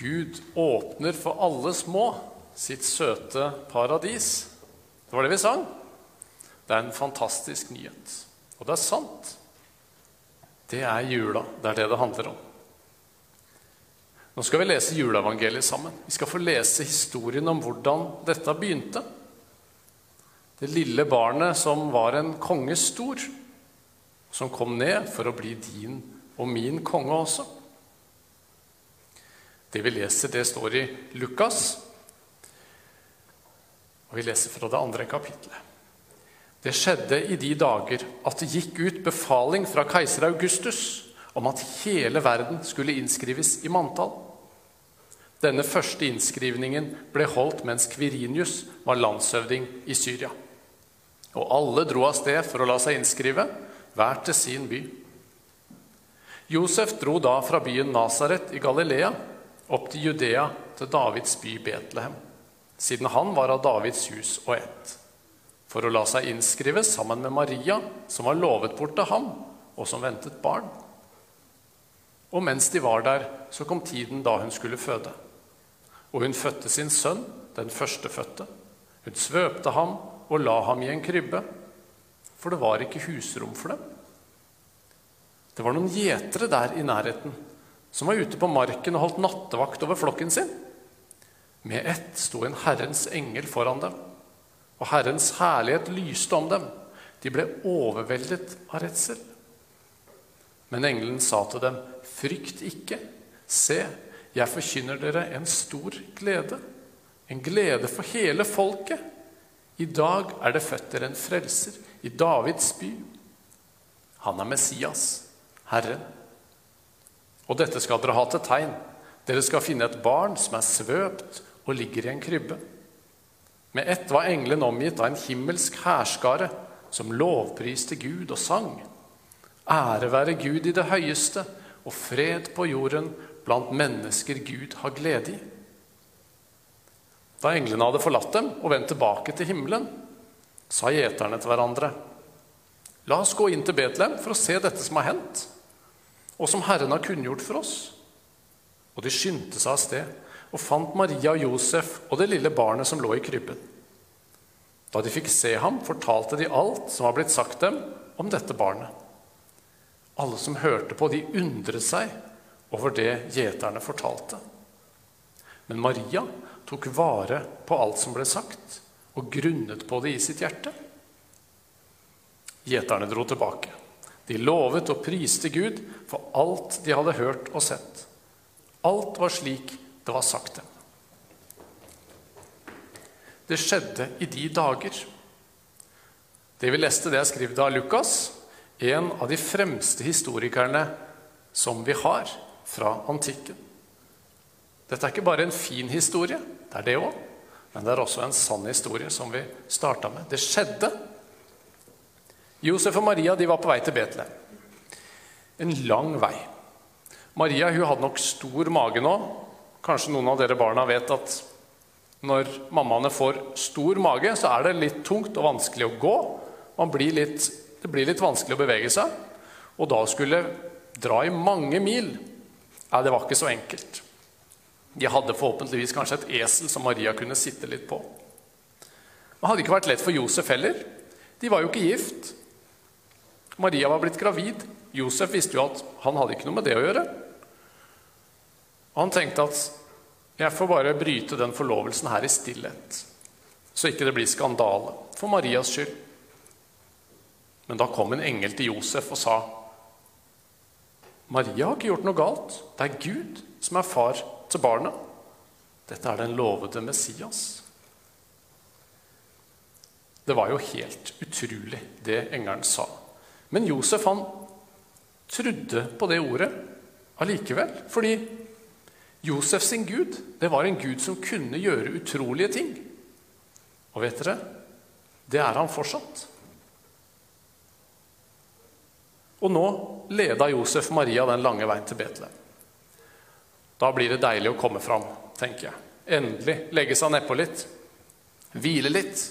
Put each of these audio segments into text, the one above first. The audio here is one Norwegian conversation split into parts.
Gud åpner for alle små sitt søte paradis. Det var det vi sang. Det er en fantastisk nyhet. Og det er sant. Det er jula. Det er det det handler om. Nå skal vi lese juleevangeliet sammen. Vi skal få lese historien om hvordan dette begynte. Det lille barnet som var en konge stor, som kom ned for å bli din og min konge også. Det vi leser, det står i Lukas, og vi leser fra det andre kapitlet. Det skjedde i de dager at det gikk ut befaling fra keiser Augustus om at hele verden skulle innskrives i manntall. Denne første innskrivningen ble holdt mens Kvirinius var landshøvding i Syria. Og alle dro av sted for å la seg innskrive, hver til sin by. Josef dro da fra byen Nasaret i Galilea opp til Judea, til Davids by Betlehem, siden han var av Davids hus og ett, for å la seg innskrive sammen med Maria, som var lovet bort til ham, og som ventet barn. Og mens de var der, så kom tiden da hun skulle føde. Og hun fødte sin sønn, den førstefødte. Hun svøpte ham og la ham i en krybbe, for det var ikke husrom for dem. Det var noen gjetere der i nærheten som var ute på marken og holdt nattevakt over flokken sin. Med ett sto en Herrens engel foran dem, og Herrens herlighet lyste om dem. De ble overveldet av redsel. Men engelen sa til dem, 'Frykt ikke. Se, jeg forkynner dere en stor glede.' En glede for hele folket. I dag er det født dere en frelser i Davids by. Han er Messias, Herren. Og dette skal dere ha til tegn. Dere skal finne et barn som er svøpt og ligger i en krybbe. Med ett var engelen omgitt av en himmelsk hærskare som lovpriste Gud og sang. Ære være Gud i det høyeste, og fred på jorden blant mennesker Gud har glede i. Da englene hadde forlatt dem og vendt tilbake til himmelen, sa gjeterne til hverandre.: La oss gå inn til Betlehem for å se dette som har hendt, og som Herren har kunngjort for oss. Og de skyndte seg av sted og fant Maria og Josef og det lille barnet som lå i krybben. Da de fikk se ham, fortalte de alt som var blitt sagt dem om dette barnet. Alle som hørte på, de undret seg over det gjeterne fortalte. Men Maria tok vare på alt som ble sagt, og grunnet på det i sitt hjerte. Gjeterne dro tilbake. De lovet og priste Gud for alt de hadde hørt og sett. Alt var slik det var sagt dem. Det skjedde i de dager. Det vi leste, det er skrevet av Lukas, en av de fremste historikerne som vi har fra antikken. Dette er ikke bare en fin historie, det er det òg, men det er også en sann historie som vi starta med. Det skjedde. Josef og Maria de var på vei til Betlehem. En lang vei. Maria hun hadde nok stor mage nå. Kanskje noen av dere barna vet at når mammaene får stor mage, så er det litt tungt og vanskelig å gå. Blir litt, det blir litt vanskelig å bevege seg. Og da skulle dra i mange mil Nei, det var ikke så enkelt. De hadde forhåpentligvis kanskje et esel som Maria kunne sitte litt på. Det hadde ikke vært lett for Josef heller. De var jo ikke gift. Maria var blitt gravid. Josef visste jo at han hadde ikke noe med det å gjøre. Han tenkte at jeg får bare bryte den forlovelsen her i stillhet, så ikke det blir skandale for Marias skyld. Men da kom en engel til Josef og sa Maria har ikke gjort noe galt. Det er Gud som er far til barnet. Dette er den lovede Messias. Det var jo helt utrolig, det engelen sa. Men Josef han trodde på det ordet allikevel. Fordi Josef sin gud, det var en gud som kunne gjøre utrolige ting. Og vet dere, det er han fortsatt. Og nå leda Josef Maria den lange veien til Betlehem. Da blir det deilig å komme fram, tenker jeg. Endelig legge seg nedpå litt. Hvile litt.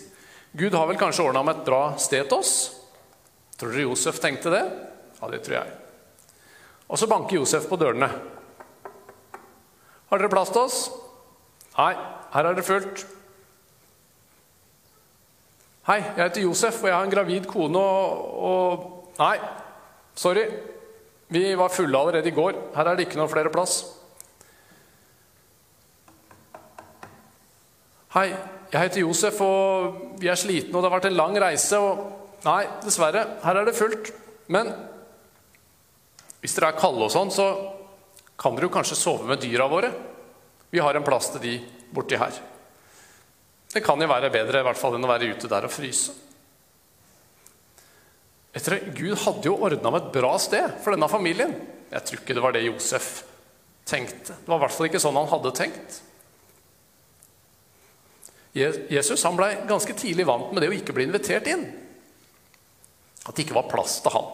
Gud har vel kanskje ordna med et bra sted til oss? Tror dere Josef tenkte det? Ja, det tror jeg. Og så banker Josef på dørene. Har dere plass til oss? Nei, her er det fullt. Hei, jeg heter Josef, og jeg har en gravid kone og, og Nei, sorry. Vi var fulle allerede i går. Her er det ikke noe flere plass. Hei, jeg heter Josef, og vi er slitne, og det har vært en lang reise. og Nei, dessverre. Her er det fullt. Men hvis dere er kalde og sånn, så kan dere jo kanskje sove med dyra våre. Vi har en plass til de borti her. Det kan jo være bedre i hvert fall enn å være ute der og fryse. Etter Gud hadde jo ordna med et bra sted for denne familien. Jeg tror ikke det var det Josef tenkte. Det var i hvert fall ikke sånn han hadde tenkt. Jesus han ble ganske tidlig vant med det å ikke bli invitert inn. At det ikke var plass til han.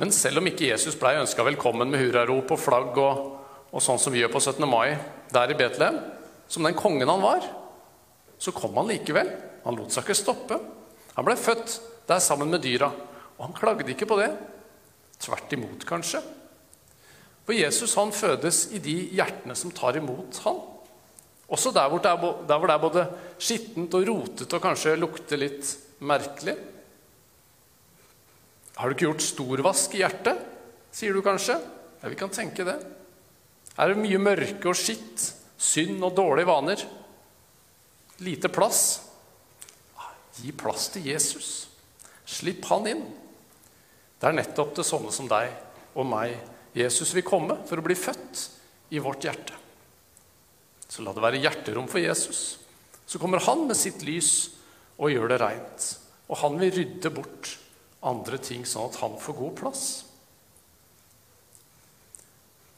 Men selv om ikke Jesus ble ønska velkommen med hurrarop og flagg og, og, sånn som vi gjør på 17. mai der i Betlehem, som den kongen han var, så kom han likevel. Han lot seg ikke stoppe. Han ble født der sammen med dyra, og han klagde ikke på det. Tvert imot, kanskje. For Jesus han fødes i de hjertene som tar imot han. Også der hvor det er, der hvor det er både skittent og rotete og kanskje lukter litt merkelig. Har du ikke gjort storvask i hjertet? sier du kanskje. Ja, vi kan tenke det. Er det mye mørke og skitt, synd og dårlige vaner? Lite plass? Gi plass til Jesus. Slipp han inn. Det er nettopp til sånne som deg og meg Jesus vil komme for å bli født i vårt hjerte. Så la det være hjerterom for Jesus. Så kommer han med sitt lys og gjør det reint. Og han vil rydde bort andre ting, sånn at han får god plass.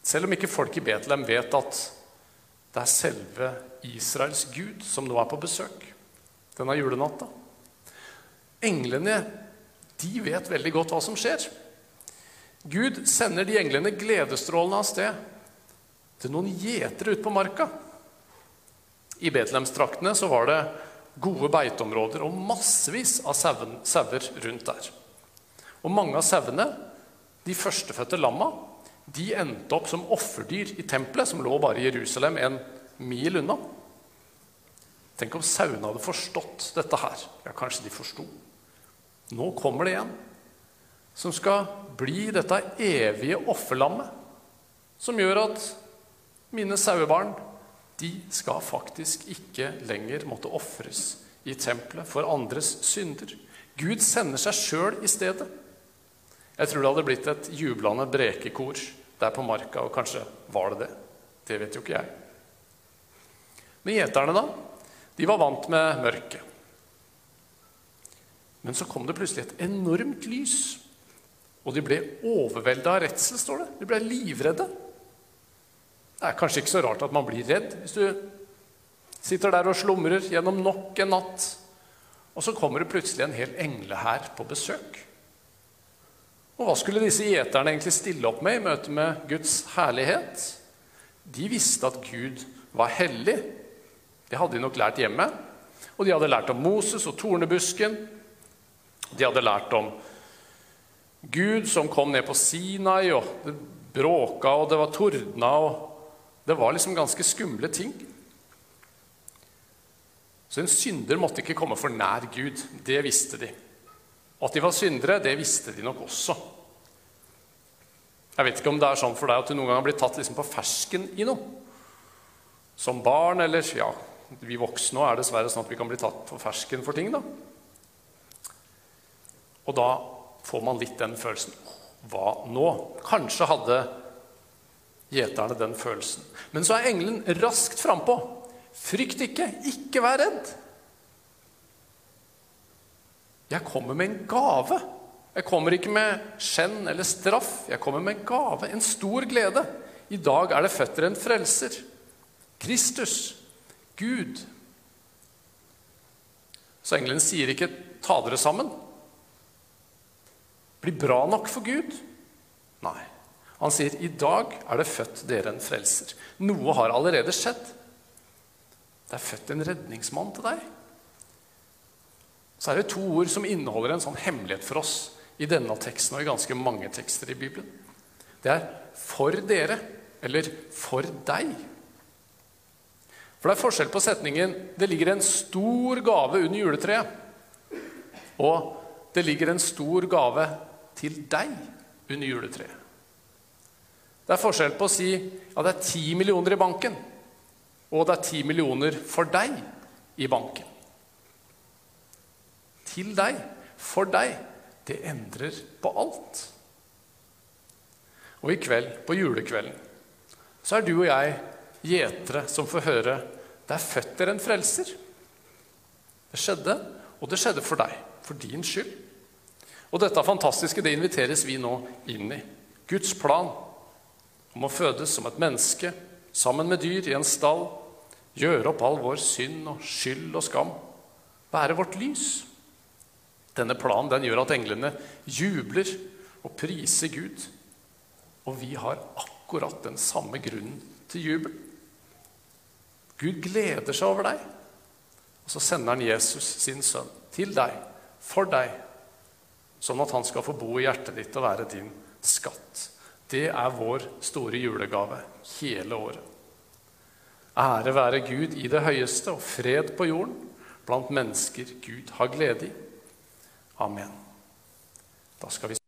Selv om ikke folk i Betlehem vet at det er selve Israels Gud som nå er på besøk denne julenatta. Englene de vet veldig godt hva som skjer. Gud sender de englene gledesstrålende av sted til noen gjetere ute på marka. I Betlehemstraktene så var det gode beiteområder og massevis av sauer rundt der. Og mange av sauene, de førstefødte lamma, de endte opp som offerdyr i tempelet, som lå bare i Jerusalem en mil unna. Tenk om sauene hadde forstått dette her. Ja, kanskje de forsto. Nå kommer det en som skal bli dette evige offerlammet, som gjør at mine sauebarn de skal faktisk ikke lenger måtte ofres i tempelet for andres synder. Gud sender seg sjøl i stedet. Jeg tror det hadde blitt et jublende brekekor der på marka, og kanskje var det det. Det vet jo ikke jeg. Men gjeterne, da? De var vant med mørket. Men så kom det plutselig et enormt lys. Og de ble overvelda av redsel, står det. De ble livredde. Det er kanskje ikke så rart at man blir redd hvis du sitter der og slumrer gjennom nok en natt, og så kommer det plutselig en hel englehær på besøk. Og hva skulle disse gjeterne egentlig stille opp med i møte med Guds herlighet? De visste at Gud var hellig. Det hadde de nok lært hjemme. Og de hadde lært om Moses og tornebusken. De hadde lært om Gud som kom ned på Sinai, og det bråka, og det var tordna, og det var liksom ganske skumle ting. Så en synder måtte ikke komme for nær Gud. Det visste de. At de var syndere, det visste de nok også. Jeg vet ikke om det er sånn for deg at du noen gang har blitt tatt liksom på fersken i noe. Som barn, eller ja, vi voksne er dessverre sånn at vi kan bli tatt på fersken for ting. da. Og da får man litt den følelsen Hva nå? Kanskje hadde gjeterne den følelsen. Men så er engelen raskt frampå. Frykt ikke, ikke vær redd. Jeg kommer med en gave. Jeg kommer ikke med skjenn eller straff. Jeg kommer med gave, en stor glede. I dag er det født dere en frelser. Kristus. Gud. Så engelen sier ikke 'ta dere sammen'. Bli bra nok for Gud? Nei. Han sier, 'I dag er det født dere en frelser'. Noe har allerede skjedd. Det er født en redningsmann til deg. Så er det to ord som inneholder en sånn hemmelighet for oss i denne teksten og i ganske mange tekster i Bibelen. Det er 'for dere'. eller 'for deg'. For det er forskjell på setningen 'det ligger en stor gave under juletreet', og 'det ligger en stor gave til deg under juletreet'. Det er forskjell på å si ja, det er ti millioner i banken, og det er ti millioner for deg i banken. Til deg, for deg. Det endrer på alt. Og i kveld, på julekvelden, så er du og jeg gjetere som får høre det er født dere en frelser. Det skjedde, og det skjedde for deg, for din skyld. Og dette fantastiske det inviteres vi nå inn i. Guds plan om å fødes som et menneske sammen med dyr i en stall, gjøre opp all vår synd og skyld og skam, være vårt lys. Denne planen den gjør at englene jubler og priser Gud. Og vi har akkurat den samme grunnen til jubel. Gud gleder seg over deg. Og så sender han Jesus, sin sønn, til deg, for deg, sånn at han skal få bo i hjertet ditt og være din skatt. Det er vår store julegave hele året. Ære være Gud i det høyeste og fred på jorden blant mennesker Gud har glede i. Amen. Da skal vi